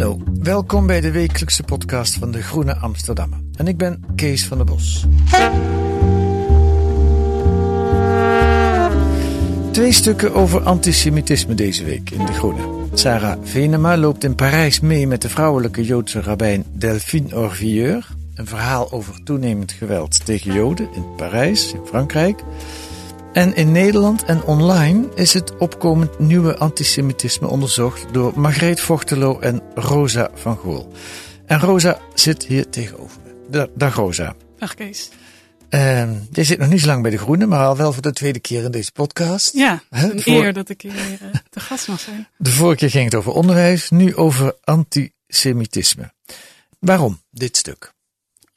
Hallo, welkom bij de wekelijkse podcast van de Groene Amsterdammer. En ik ben Kees van der Bos. Twee stukken over antisemitisme deze week in De Groene. Sarah Venema loopt in Parijs mee met de vrouwelijke Joodse rabbijn Delphine Orvilleur. Een verhaal over toenemend geweld tegen Joden in Parijs, in Frankrijk. En in Nederland en online is het opkomend nieuwe antisemitisme onderzocht door Margreet Vochtelo en Rosa van Gool. En Rosa zit hier tegenover me. Dag Rosa. Dag Kees. Uh, jij zit nog niet zo lang bij De Groene, maar al wel voor de tweede keer in deze podcast. Ja, een eer dat ik hier uh, te gast mag zijn. De vorige keer ging het over onderwijs, nu over antisemitisme. Waarom dit stuk?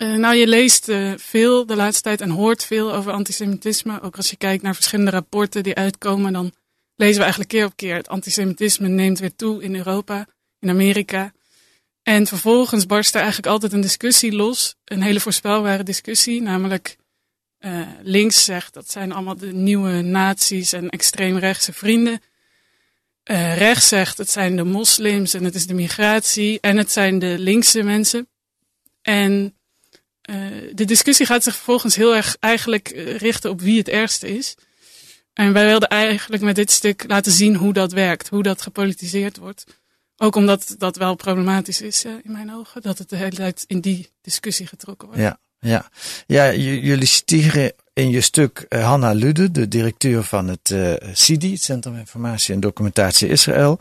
Uh, nou, je leest uh, veel de laatste tijd en hoort veel over antisemitisme. Ook als je kijkt naar verschillende rapporten die uitkomen, dan lezen we eigenlijk keer op keer. Het antisemitisme neemt weer toe in Europa, in Amerika. En vervolgens barst er eigenlijk altijd een discussie los. Een hele voorspelbare discussie, namelijk uh, links zegt dat zijn allemaal de nieuwe nazi's en extreemrechtse vrienden. Rechts zegt het zijn de moslims en het is de migratie en het zijn de linkse mensen. En de discussie gaat zich vervolgens heel erg eigenlijk richten op wie het ergste is. En wij wilden eigenlijk met dit stuk laten zien hoe dat werkt, hoe dat gepolitiseerd wordt. Ook omdat dat wel problematisch is in mijn ogen, dat het de hele tijd in die discussie getrokken wordt. Ja, ja. ja jullie citeren in je stuk Hanna Lude, de directeur van het CIDI, het Centrum Informatie en Documentatie Israël.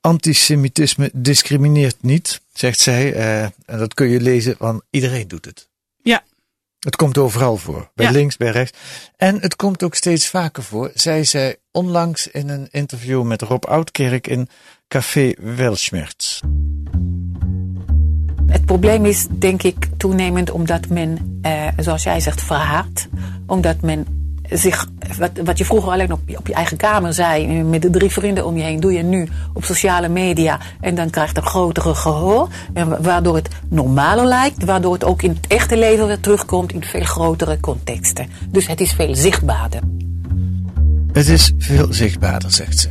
Antisemitisme discrimineert niet, zegt zij. En dat kun je lezen, want iedereen doet het. Het komt overal voor, bij ja. links, bij rechts. En het komt ook steeds vaker voor. Zij zei onlangs in een interview met Rob Oudkerk in Café Welschmerz. Het probleem is denk ik toenemend omdat men, eh, zoals jij zegt, verhaat. Omdat men zich, wat, wat je vroeger alleen op je, op je eigen kamer zei, met de drie vrienden om je heen, doe je nu op sociale media. En dan krijgt het een grotere gehoor. En waardoor het normaler lijkt, waardoor het ook in het echte leven weer terugkomt in veel grotere contexten. Dus het is veel zichtbaarder. Het is veel zichtbaarder, zegt ze.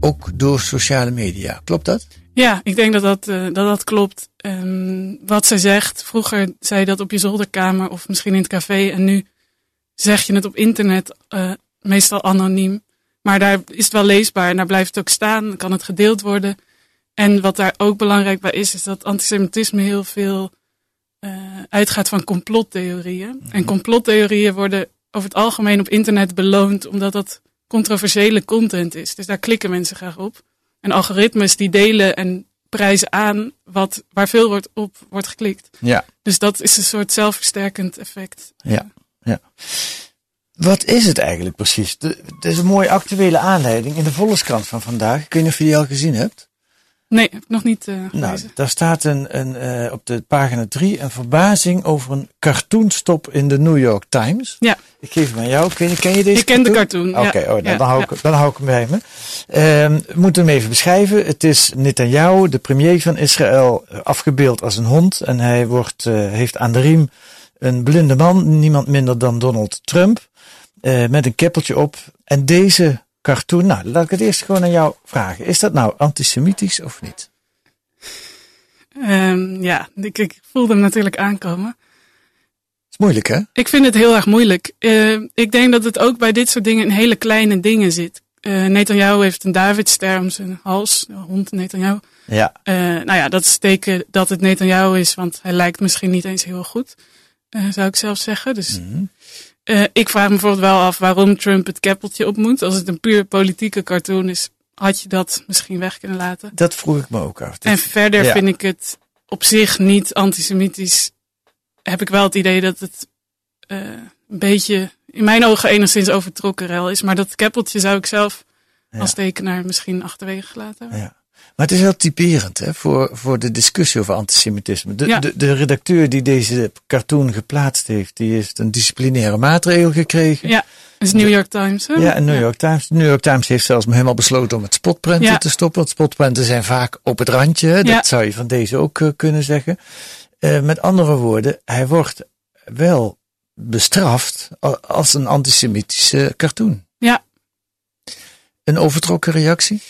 Ook door sociale media. Klopt dat? Ja, ik denk dat dat, uh, dat, dat klopt. Um, wat zij zegt, vroeger zei je dat op je zolderkamer of misschien in het café. En nu zeg je het op internet, uh, meestal anoniem. Maar daar is het wel leesbaar en daar blijft het ook staan, kan het gedeeld worden. En wat daar ook belangrijk bij is, is dat antisemitisme heel veel uh, uitgaat van complottheorieën. Mm -hmm. En complottheorieën worden over het algemeen op internet beloond, omdat dat controversiële content is. Dus daar klikken mensen graag op. En algoritmes die delen en prijzen aan wat, waar veel wordt op wordt geklikt. Ja. Dus dat is een soort zelfversterkend effect. Ja, ja. Wat is het eigenlijk precies? Het is een mooie actuele aanleiding in de Volkskrant van vandaag. Ik weet niet of je die al gezien hebt. Nee, heb ik nog niet uh, Nou, daar staat een, een, uh, op de pagina 3 een verbazing over een cartoonstop in de New York Times. Ja. Ik geef hem aan jou. Ken, ken je deze Ik ken de cartoon, Oké, okay, ja. oh, nou, dan, hou ik, dan hou ik hem bij me. Uh, we moeten hem even beschrijven. Het is Netanyahu, de premier van Israël, afgebeeld als een hond. En hij wordt, uh, heeft aan de riem een blinde man, niemand minder dan Donald Trump. Uh, met een keppeltje op. En deze cartoon, nou, laat ik het eerst gewoon aan jou vragen. Is dat nou antisemitisch of niet? Um, ja, ik, ik voelde hem natuurlijk aankomen. is moeilijk, hè? Ik vind het heel erg moeilijk. Uh, ik denk dat het ook bij dit soort dingen in hele kleine dingen zit. Uh, Netanyahu heeft een Davidster om zijn hals, de hond Netanyahu. Ja. Uh, nou ja, dat is teken dat het Netanyahu is, want hij lijkt misschien niet eens heel goed, zou ik zelf zeggen. Dus mm -hmm. Uh, ik vraag me bijvoorbeeld wel af waarom Trump het keppeltje op moet. Als het een puur politieke cartoon is, had je dat misschien weg kunnen laten. Dat vroeg ik me ook af. En verder ja. vind ik het op zich niet antisemitisch. Heb ik wel het idee dat het uh, een beetje, in mijn ogen enigszins overtrokken rel is. Maar dat keppeltje zou ik zelf ja. als tekenaar misschien achterwege hebben. Ja. Maar het is wel typerend hè, voor, voor de discussie over antisemitisme. De, ja. de, de redacteur die deze cartoon geplaatst heeft, die heeft een disciplinaire maatregel gekregen. Ja, dat is New York Times. Hè? Ja, New York Times. De New York Times heeft zelfs helemaal besloten om het spotprenten ja. te stoppen. Want spotprenten zijn vaak op het randje. Dat zou je van deze ook uh, kunnen zeggen. Uh, met andere woorden, hij wordt wel bestraft als een antisemitische cartoon. Ja. Een overtrokken reactie?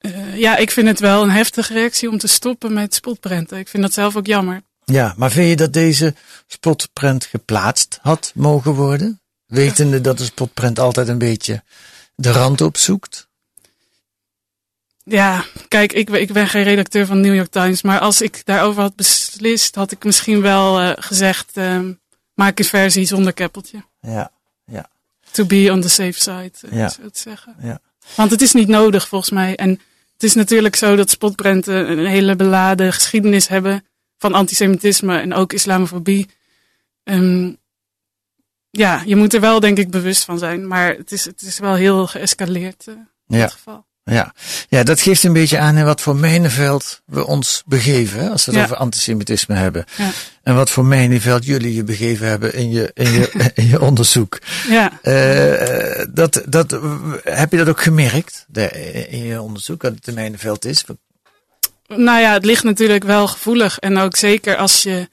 Uh, ja, ik vind het wel een heftige reactie om te stoppen met spotprenten. Ik vind dat zelf ook jammer. Ja, maar vind je dat deze spotprent geplaatst had mogen worden? Wetende dat de spotprent altijd een beetje de rand opzoekt? Ja, kijk, ik, ik ben geen redacteur van New York Times, maar als ik daarover had beslist, had ik misschien wel uh, gezegd, uh, maak een versie zonder keppeltje. Ja, ja. To be on the safe side, uh, Ja. zo te zeggen. Ja. Want het is niet nodig volgens mij. En het is natuurlijk zo dat spotprenten een hele beladen geschiedenis hebben van antisemitisme en ook islamofobie. Um, ja, je moet er wel denk ik bewust van zijn, maar het is, het is wel heel geëscaleerd uh, in Ja. dit geval. Ja. ja, dat geeft een beetje aan in wat voor mijnenveld we ons begeven, hè, als we het Ja. over antisemitisme hebben. Ja. En wat voor mijnenveld jullie je begeven hebben in je, in je, in je onderzoek. Ja, Eh, dat, dat, heb je dat ook gemerkt de- in je onderzoek, dat het een mijnenveld is? nou ja, het ligt natuurlijk wel gevoelig. En ook zeker als je.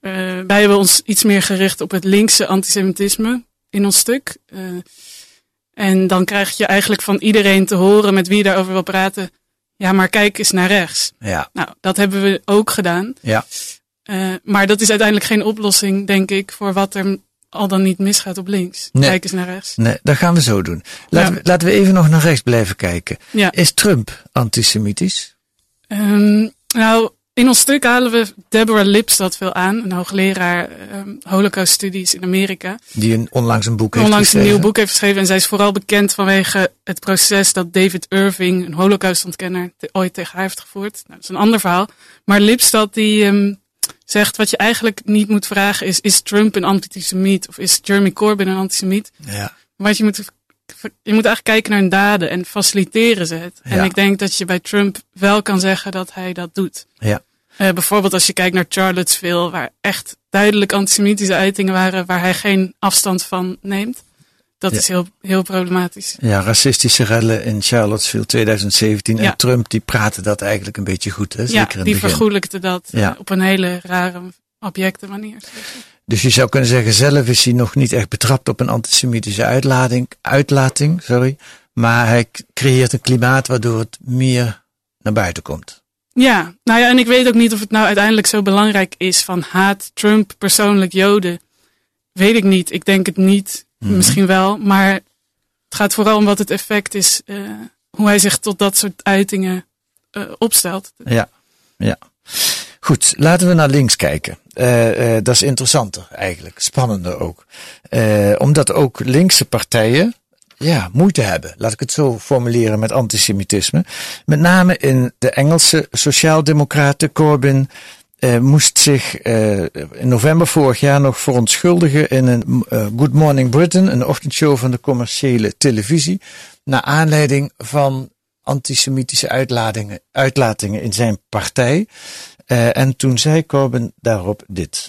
eh wij hebben ons iets meer gericht op het linkse antisemitisme in ons stuk. Eh, en dan krijg je eigenlijk van iedereen te horen met wie je daarover wil praten. Ja, maar kijk eens naar rechts. Ja, Nou, dat hebben we ook gedaan. ja, Eh, maar dat is uiteindelijk geen oplossing, denk ik, voor wat er al dan niet misgaat op links. Nee. Kijk eens naar rechts. nee, dat gaan we zo doen. Laten, Ja. we, laten we even nog naar rechts blijven kijken. Ja. Is Trump antisemitisch? Ehm, nou, in ons stuk halen we Deborah Lipstadt veel aan, een hoogleraar ehm Holocaust-studies in Amerika. Die een, onlangs een boek heeft Onlangs een nieuw boek heeft geschreven en zij is vooral bekend vanwege het proces dat David Irving, een Holocaust-ontkenner, te- ooit tegen haar heeft gevoerd. Nou, dat is een ander verhaal. Maar Lipstadt die ehm, zegt wat je eigenlijk niet moet vragen is, is Trump een antisemiet of is Jeremy Corbyn een antisemiet? Ja, Wat je moet, je moet eigenlijk kijken naar hun daden en faciliteren ze het. En ik denk dat je bij Trump wel kan zeggen dat hij dat doet. ja, Eh, bijvoorbeeld als je kijkt naar Charlottesville, waar echt duidelijk antisemitische uitingen waren, waar hij geen afstand van neemt. Dat Ja. is heel, heel problematisch. ja, racistische rellen in Charlottesville 2017. Ja. En Trump die praatte dat eigenlijk een beetje goed, hè? Zeker ja, in die begin. vergoelijkte dat eh, Ja. op een hele rare, objecte manier. Dus je zou kunnen zeggen, zelf is hij nog niet echt betrapt op een antisemitische uitlating, uitlating sorry, maar hij creëert een klimaat waardoor het meer naar buiten komt. Ja, nou ja, en ik weet ook niet of het nou uiteindelijk zo belangrijk is van haat Trump persoonlijk Joden. Weet ik niet. Ik denk het niet. Mhm. Misschien wel. Maar het gaat vooral om wat het effect is. eh, hoe hij zich tot dat soort uitingen eh, opstelt. Ja, ja. Goed, laten we naar links kijken. Eh, dat is interessanter eigenlijk, spannender ook. Omdat ook linkse partijen ja, moeite hebben, laat ik het zo formuleren, met antisemitisme. Met name in de Engelse sociaaldemocraten, Corbyn, eh, moest zich eh, in november vorig jaar nog verontschuldigen in een eh, Good Morning Britain, een ochtendshow van de commerciële televisie, naar aanleiding van antisemitische uitlatingen, uitlatingen in zijn partij. En toen zei Corbyn daarop dit.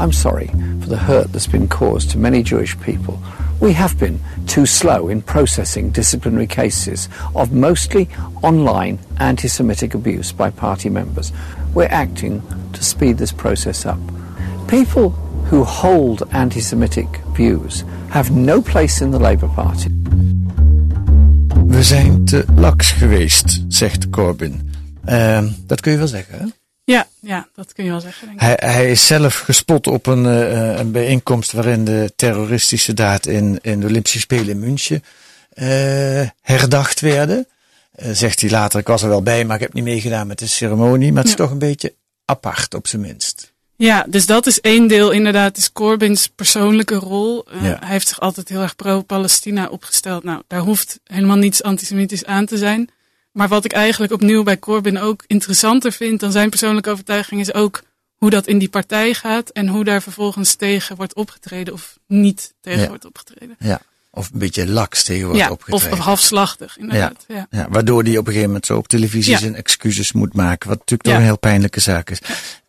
I'm sorry for the hurt that's been caused to many Jewish people. We have been too slow in processing disciplinary cases of mostly online anti Semitic abuse by party members. We're acting to speed this process up. People who hold anti Semitic views have no place in the Labour Party. We zijn te laks geweest, zegt Corbyn. Eh, dat kun je wel zeggen, hè? Ja, ja, dat kun je wel zeggen. Denk ik. Hij, hij is zelf gespot op een, eh, een bijeenkomst waarin de terroristische daad in, in de Olympische Spelen in München eh, herdacht werden. Eh, zegt hij later, ik was er wel bij, maar ik heb niet meegedaan met de ceremonie. Maar het is toch een beetje apart, op zijn minst. Ja, dus dat is één deel inderdaad, is Corbyns persoonlijke rol. Ja. Hij heeft zich altijd heel erg pro-Palestina opgesteld. Nou, daar hoeft helemaal niets antisemitisch aan te zijn. Maar wat ik eigenlijk opnieuw bij Corbyn ook interessanter vind dan zijn persoonlijke overtuiging, is ook hoe dat in die partij gaat en hoe daar vervolgens tegen wordt opgetreden of niet tegen Ja. wordt opgetreden. Ja. Of een beetje laks tegen wordt ja, of, opgetreden. of halfslachtig, inderdaad. Ja. Ja, waardoor hij op een gegeven moment zo op televisie zijn excuses moet maken. Wat natuurlijk toch een heel pijnlijke zaak is.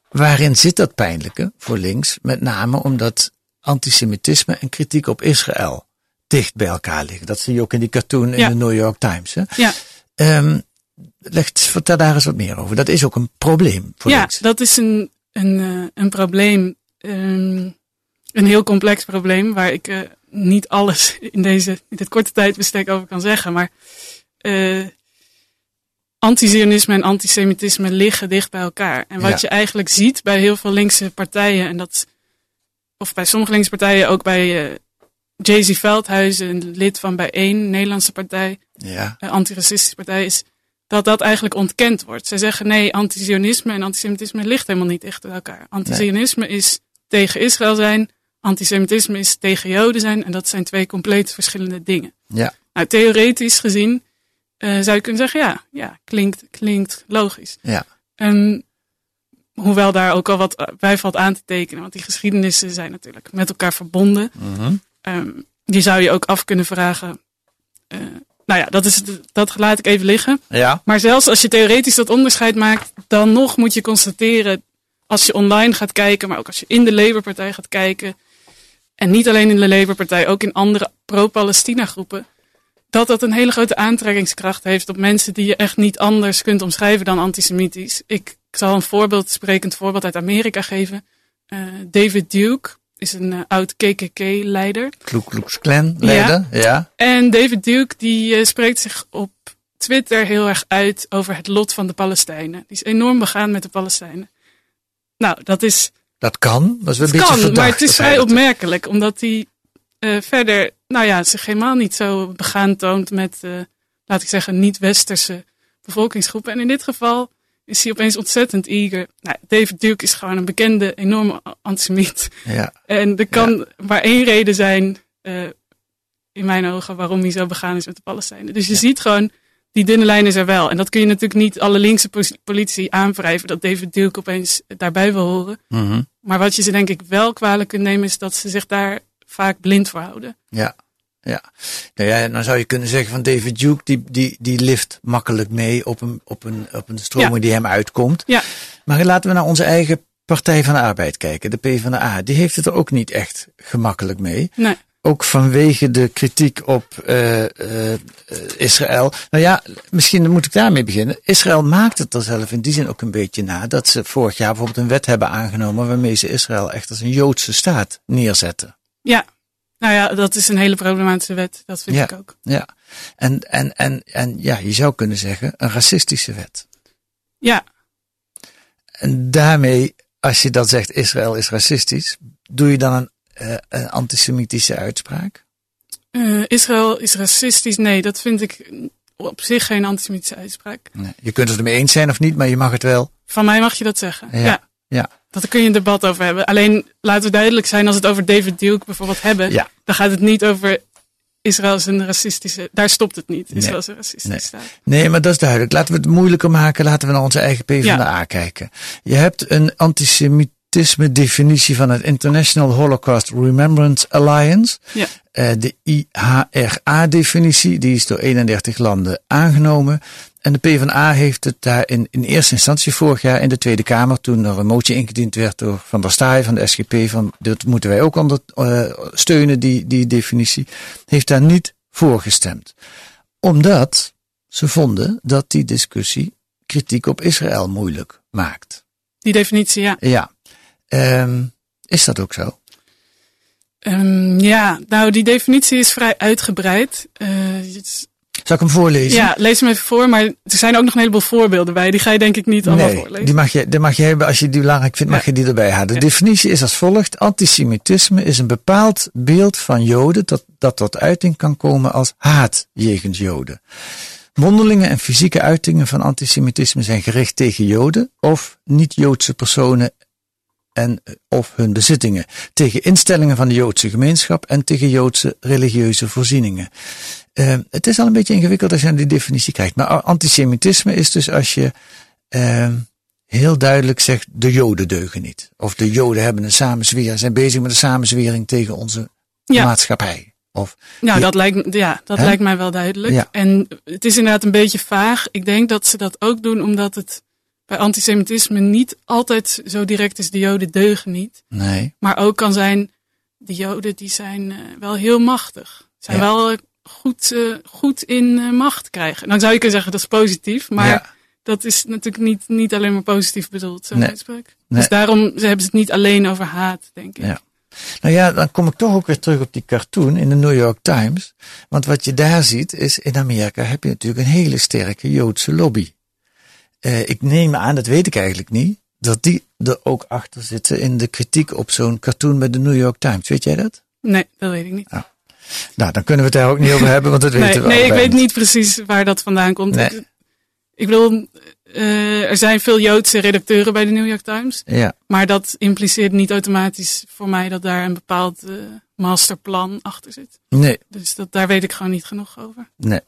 Waarin zit dat pijnlijke voor links? Met name omdat antisemitisme en kritiek op Israël dicht bij elkaar liggen. Dat zie je ook in die cartoon in de New York Times. Hè? Ja. Ehm, leg, vertel daar eens wat meer over. Dat is ook een probleem voor Ja, links. dat is een, een, eh, een probleem. ehm, een heel complex probleem waar ik eh, niet alles in, deze, in dit korte tijdbestek over kan zeggen. Maar uh, anti-Zionisme en antisemitisme liggen dicht bij elkaar. En wat Ja. je eigenlijk ziet bij heel veel linkse partijen, en dat, of bij sommige linkse partijen, ook bij uh, Jay-Z Veldhuizen, een lid van Bijeen, een Nederlandse partij, Ja, een anti-racistische partij, is dat dat eigenlijk ontkend wordt. Zij zeggen nee, anti-Zionisme en antisemitisme ligt helemaal niet dicht bij elkaar. Anti-Zionisme is tegen Israël zijn, antisemitisme is tegen Joden zijn, en dat zijn twee compleet verschillende dingen. ja, Nou, theoretisch gezien uh, zou je kunnen zeggen, ja, ja klinkt, klinkt logisch. ja. En hoewel daar ook al wat bij valt aan te tekenen, want die geschiedenissen zijn natuurlijk met elkaar verbonden. Mhm. Um, die zou je ook af kunnen vragen. Uh, nou ja, dat, is, dat laat ik even liggen. Ja, Maar zelfs als je theoretisch dat onderscheid maakt, dan nog moet je constateren, als je online gaat kijken, maar ook als je in de Labour-partij gaat kijken, en niet alleen in de Labour-partij, ook in andere pro-Palestina groepen, dat dat een hele grote aantrekkingskracht heeft op mensen die je echt niet anders kunt omschrijven dan antisemitisch. Ik, ik zal een voorbeeld, sprekend voorbeeld uit Amerika geven. Uh, David Duke is een uh, oud KKK-leider. Ku Klux Klan leider, ja. ja. En David Duke die uh, spreekt zich op Twitter heel erg uit over het lot van de Palestijnen. Die is enorm begaan met de Palestijnen. Nou, dat is... Dat kan, dat is wel een beetje kan, verdacht, maar het is vrij opmerkelijk, omdat hij uh, verder, nou ja, zich helemaal niet zo begaan toont met, laat ik zeggen, niet-westerse bevolkingsgroepen. En in dit geval is hij opeens ontzettend eager. Nou, David Duke is gewoon een bekende, enorme antisemiet. Ja, En er kan maar één reden zijn, uh, in mijn ogen, waarom hij zo begaan is met de Palestijnen. Dus je Ja. ziet gewoon, die dunne lijn is er wel. En dat kun je natuurlijk niet alle linkse politici aanwrijven, dat David Duke opeens daarbij wil horen. mhm. Maar wat je ze denk ik wel kwalijk kunt nemen, is dat ze zich daar vaak blind voor houden. ja. Ja, nou ja, dan zou je kunnen zeggen van David Duke, die, die, die lift makkelijk mee op een, op een, op een stroming Ja. die hem uitkomt. Ja. Maar laten we naar onze eigen Partij van de Arbeid kijken, de PvdA. Die heeft het er ook niet echt gemakkelijk mee. Nee. Ook vanwege de kritiek op uh, uh, Israël. Nou ja, misschien moet ik daarmee beginnen. Israël maakt het er zelf in die zin ook een beetje na dat ze vorig jaar bijvoorbeeld een wet hebben aangenomen waarmee ze Israël echt als een Joodse staat neerzetten. Ja, nou ja, dat is een hele problematische wet. Dat vind Ja. ik ook. Ja, en, en, en, en ja, je zou kunnen zeggen een racistische wet. Ja, En daarmee, als je dat zegt, Israël is racistisch, doe je dan een, een antisemitische uitspraak? uh, Israël is racistisch. Nee, dat vind ik op zich geen antisemitische uitspraak. Nee. Je kunt het ermee eens zijn of niet, maar je mag het wel. Van mij mag je dat zeggen. Ja. ja. Ja. Dat kun je een debat over hebben. Alleen laten we duidelijk zijn, als we het over David Duke bijvoorbeeld hebben, Ja. dan gaat het niet over Israël is een racistische. Daar stopt het niet. Israël is een racistische Nee. staat. Nee, maar dat is duidelijk. Laten we het moeilijker maken. Laten we naar onze eigen PvdA kijken. Je hebt een antisemitisme definitie van het International Holocaust Remembrance Alliance. Ja. Eh, de IHRA-definitie, die is door 31 landen aangenomen. En de PvdA heeft het daar in, in eerste instantie vorig jaar in de Tweede Kamer, toen er een motie ingediend werd door Van der Staaij van de SGP, van dit moeten wij ook ondersteunen, die, die definitie, heeft daar niet voor gestemd. Omdat ze vonden dat die discussie kritiek op Israël moeilijk maakt. Die definitie, ja. Ja. Um, is dat ook zo? Um, ja, nou die definitie is vrij uitgebreid. Uh, het, zal ik hem voorlezen? Ja, lees hem even voor. Maar er zijn ook nog een heleboel voorbeelden bij. Die ga je denk ik niet allemaal nee, voorlezen. Die mag je, die mag je hebben als je die belangrijk vindt, mag je die erbij halen. De ja. definitie is als volgt. Antisemitisme is een bepaald beeld van Joden dat, dat tot uiting kan komen als haat jegens Joden. Mondelinge en fysieke uitingen van antisemitisme zijn gericht tegen Joden of niet-Joodse personen en of hun bezittingen, tegen instellingen van de Joodse gemeenschap en tegen Joodse religieuze voorzieningen. Uh, het is al een beetje ingewikkeld als je naar die definitie kijkt. Maar antisemitisme is dus als je uh, heel duidelijk zegt, de Joden deugen niet. Of de Joden hebben een samenzwering, zijn bezig met een samenzwering tegen onze ja. maatschappij. Of, nou, dat, lijkt, ja, dat lijkt mij wel duidelijk. Ja. En het is inderdaad een beetje vaag. Ik denk dat ze dat ook doen omdat het bij antisemitisme niet altijd zo direct is, de Joden deugen niet. Nee. Maar ook kan zijn, de Joden die zijn uh, wel heel machtig. Zijn Ja. wel goed, uh, goed in uh, macht krijgen. Dan zou je kunnen zeggen dat is positief, maar Ja. dat is natuurlijk niet, niet alleen maar positief bedoeld, zo'n Nee. uitspraak. Nee. Dus daarom ze hebben ze het niet alleen over haat, denk ik. Ja. Nou ja, dan kom ik toch ook weer terug op die cartoon in de New York Times. Want wat je daar ziet is, in Amerika heb je natuurlijk een hele sterke Joodse lobby. Uh, ik neem aan, dat weet ik eigenlijk niet, dat die er ook achter zitten in de kritiek op zo'n cartoon bij de New York Times. Weet jij dat? Nee, dat weet ik niet. Oh. Nou, dan kunnen we het daar ook niet over hebben, want dat nee, weten we Nee, ik weet niet precies waar dat vandaan komt. Nee. Ik, ik bedoel, uh, er zijn veel Joodse redacteuren bij de New York Times. Ja. Maar dat impliceert niet automatisch voor mij dat daar een bepaald uh, masterplan achter zit. Nee. Dus dat, daar weet ik gewoon niet genoeg over. Nee.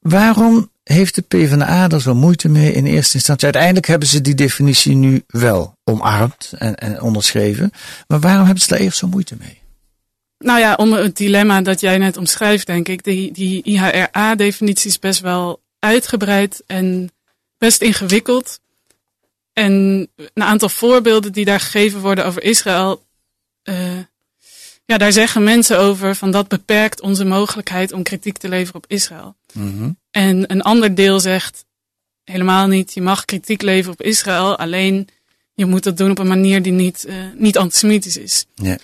Waarom heeft de PvdA er zo moeite mee in eerste instantie? Uiteindelijk hebben ze die definitie nu wel omarmd en, en onderschreven. Maar waarom hebben ze daar eerst zo moeite mee? Nou ja, om het dilemma dat jij net omschrijft, denk ik. Die, die IHRA-definitie is best wel uitgebreid en best ingewikkeld. En een aantal voorbeelden die daar gegeven worden over Israël. Uh, ja, daar zeggen mensen over van dat beperkt onze mogelijkheid om kritiek te leveren op Israël. Mm -hmm. En een ander deel zegt helemaal niet. Je mag kritiek leveren op Israël, alleen je moet dat doen op een manier die niet, uh, niet antisemitisch is. Ja.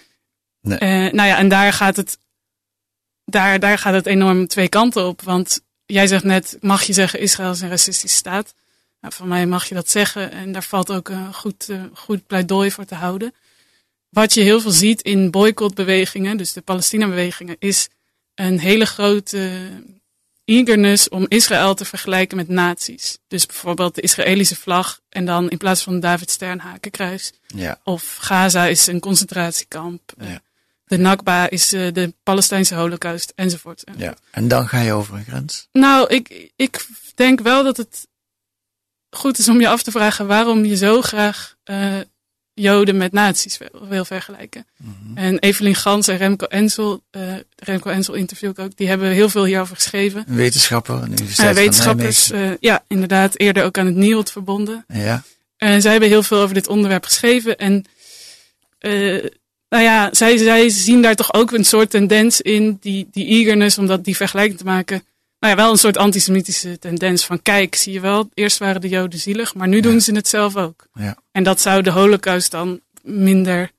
Nee. Uh, nou ja, en daar gaat het, daar, daar gaat het enorm twee kanten op. Want jij zegt net, mag je zeggen Israël is een racistische staat? Nou, van mij mag je dat zeggen en daar valt ook een goed, uh, goed pleidooi voor te houden. Wat je heel veel ziet in boycottbewegingen, dus de Palestina-bewegingen, is een hele grote eagerness om Israël te vergelijken met nazi's. Dus bijvoorbeeld de Israëlische vlag en dan in plaats van David Stern hakenkruis. Ja. Of Gaza is een concentratiekamp. Ja. De Nakba is uh, de Palestijnse holocaust enzovoort. Ja. En dan ga je over een grens? Nou, ik, ik denk wel dat het goed is om je af te vragen waarom je zo graag uh, Joden met nazi's wil, wil vergelijken. Mhm. Mm -hmm. En Evelien Gans en Remco Ensel, uh, Remco Ensel interview ik ook, die hebben heel veel hierover geschreven. Een wetenschapper, een universiteit uh, wetenschappers, uh, ja, inderdaad, eerder ook aan het NIOD verbonden. Ja. En zij hebben heel veel over dit onderwerp geschreven. En uh, nou ja, zij, zij zien daar toch ook een soort tendens in, die, die eagerness om dat, die vergelijking te maken. Nou ja, wel een soort antisemitische tendens van kijk, zie je wel, eerst waren de Joden zielig, maar nu Ja. doen ze het zelf ook. Ja. En dat zou de holocaust dan minder,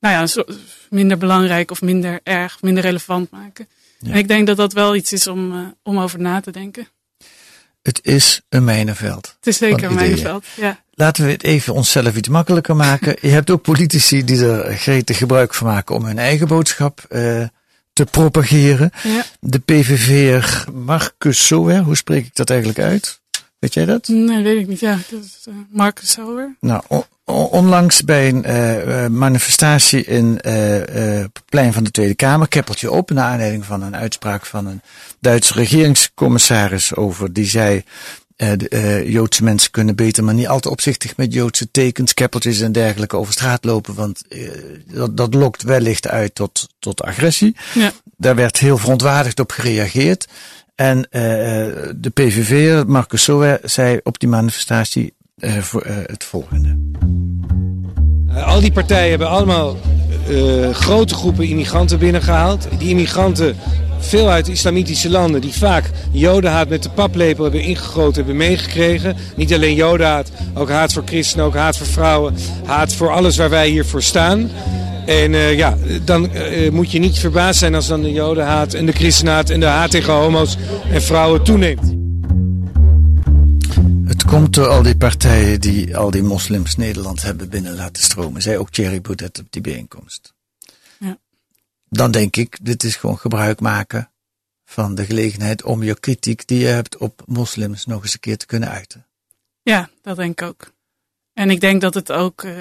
nou ja, zo- minder belangrijk of minder erg, minder relevant maken. Ja. En ik denk dat dat wel iets is om, uh, om over na te denken. Het is een mijnenveld. Het is zeker een mijnenveld. Ja. Laten we het even onszelf iets makkelijker maken. Je hebt ook politici die er gretig gebruik van maken om hun eigen boodschap uh, te propageren. ja. De PVV'er Marcus Sower, hoe spreek ik dat eigenlijk uit? Weet jij dat? Nee, weet ik niet. Ja, dat is uh, Marcus Sauer. Nou, on onlangs bij een uh, manifestatie in uh, plein van de Tweede Kamer, keppeltje op, naar aanleiding van een uitspraak van een Duitse regeringscommissaris over, die zei, de, Joodse mensen kunnen beter, maar niet al te opzichtig met Joodse tekens, keppeltjes en dergelijke over straat lopen, want dat, dat lokt wellicht uit tot, tot agressie. Ja. Daar werd heel verontwaardigd op gereageerd. En de PVV, Marcus Sower, zei op die manifestatie, uh, voor, uh, het volgende. Al die partijen hebben allemaal grote groepen immigranten binnengehaald. Die immigranten, veel uit islamitische landen, die vaak jodenhaat met de paplepel hebben ingegoten, hebben meegekregen. Niet alleen jodenhaat, ook haat voor christenen, ook haat voor vrouwen, haat voor alles waar wij hier voor staan. En uh, ja, dan uh, moet je niet verbaasd zijn als dan de jodenhaat en de christenhaat en de haat tegen homo's en vrouwen toeneemt. Het komt door al die partijen die al die moslims Nederland hebben binnen laten stromen. Zij ook Thierry Baudet op die bijeenkomst. Dan denk ik, dit is gewoon gebruik maken van de gelegenheid om je kritiek die je hebt op moslims nog eens een keer te kunnen uiten. Ja, dat denk ik ook. En ik denk dat het ook, uh,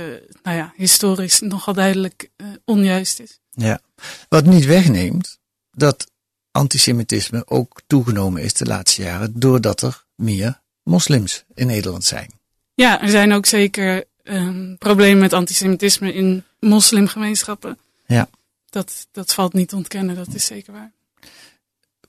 nou ja, historisch nogal duidelijk uh, onjuist is. Ja, wat niet wegneemt dat antisemitisme ook toegenomen is de laatste jaren, doordat er meer moslims in Nederland zijn. Ja, er zijn ook zeker um, problemen met antisemitisme in moslimgemeenschappen. Ja. Dat, dat valt niet te ontkennen, dat is zeker waar.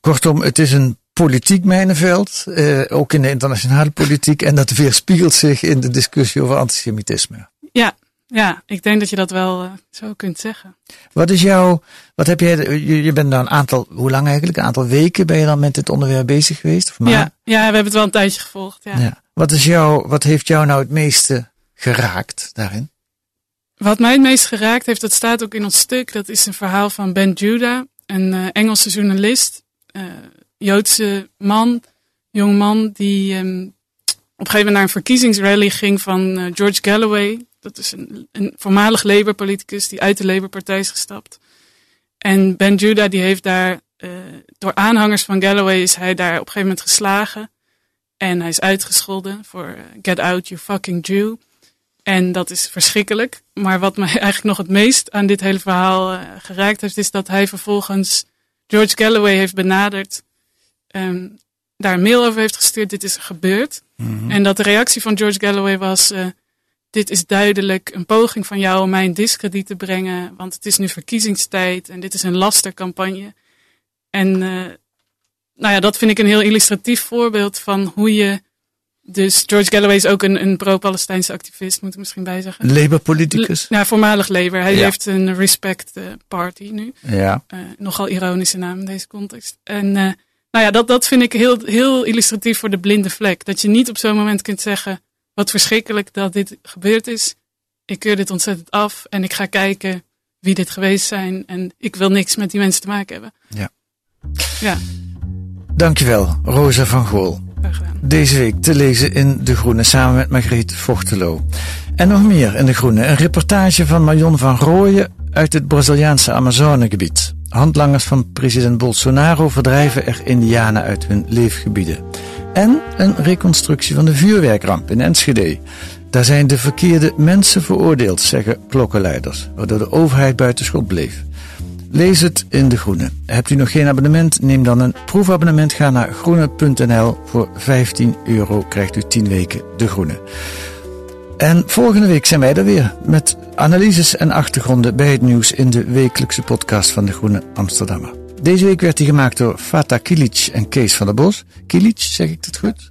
Kortom, het is een politiek mijnenveld, uh, ook in de internationale politiek, en dat weerspiegelt zich in de discussie over antisemitisme. Ja, ja ik denk dat je dat wel uh, zo kunt zeggen. Wat is jouw, wat heb jij, je, je bent dan een aantal, hoe lang eigenlijk, een aantal weken ben je dan met dit onderwerp bezig geweest? Of maar? Ja, ja, we hebben het wel een tijdje gevolgd. Ja. ja. Wat, is jou, wat heeft jou nou het meeste geraakt daarin? Wat mij het meest geraakt heeft, dat staat ook in ons stuk, dat is een verhaal van Ben Judah, een uh, Engelse journalist, uh, Joodse man, jong man, die um, op een gegeven moment naar een verkiezingsrally ging van uh, George Galloway. Dat is een, een voormalig Labour-politicus die uit de Labour-partij is gestapt. En Ben Judah die heeft daar, door aanhangers van Galloway is hij daar op een gegeven moment geslagen. En hij is uitgescholden voor get out you fucking Jew. En dat is verschrikkelijk. Maar wat mij eigenlijk nog het meest aan dit hele verhaal uh, geraakt heeft, is dat hij vervolgens George Galloway heeft benaderd. Um, daar een mail over heeft gestuurd. Dit is gebeurd. Mm -hmm. En dat de reactie van George Galloway was: uh, Dit is duidelijk een poging van jou om mij in discrediet te brengen. Want het is nu verkiezingstijd en dit is een lastercampagne. En uh, nou ja, dat vind ik een heel illustratief voorbeeld van hoe je dus George Galloway is ook een, een pro-Palestijnse activist, moet ik misschien bij zeggen. Labour-politicus? Ja, voormalig Labour. Hij ja. heeft een Respect Party nu. Ja. Uh, nogal ironische naam in deze context. En uh, nou ja, dat, dat vind ik heel, heel illustratief voor de blinde vlek. Dat je niet op zo'n moment kunt zeggen, wat verschrikkelijk dat dit gebeurd is. Ik keur dit ontzettend af en ik ga kijken wie dit geweest zijn. En ik wil niks met die mensen te maken hebben. Ja. Ja. Dankjewel, Rosa van Gool. Deze week te lezen in De Groene samen met Margriet Vochtelo. En nog meer in De Groene. Een reportage van Marion van Rooyen uit het Braziliaanse Amazonegebied. Handlangers van president Bolsonaro verdrijven er indianen uit hun leefgebieden. En een reconstructie van de vuurwerkramp in Enschede. Daar zijn de verkeerde mensen veroordeeld, zeggen klokkenleiders, waardoor de overheid buitenschot bleef. Lees het in De Groene. Hebt u nog geen abonnement? Neem dan een proefabonnement. Ga naar groene.nl. Voor 15 euro krijgt u 10 weken De Groene. En volgende week zijn wij er weer met analyses en achtergronden bij het nieuws in de wekelijkse podcast van De Groene Amsterdammer. Deze week werd die gemaakt door Fata Kilic en Kees van der Bos. Kilic, zeg ik het goed?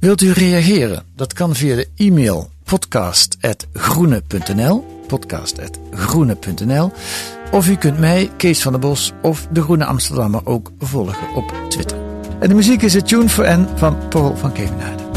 Wilt u reageren? Dat kan via de e-mail podcast.groene.nl podcast.groene.nl of u kunt mij, Kees van der Bos of De Groene Amsterdammer ook volgen op Twitter. En de muziek is het Tune for N van Paul van Kemenade.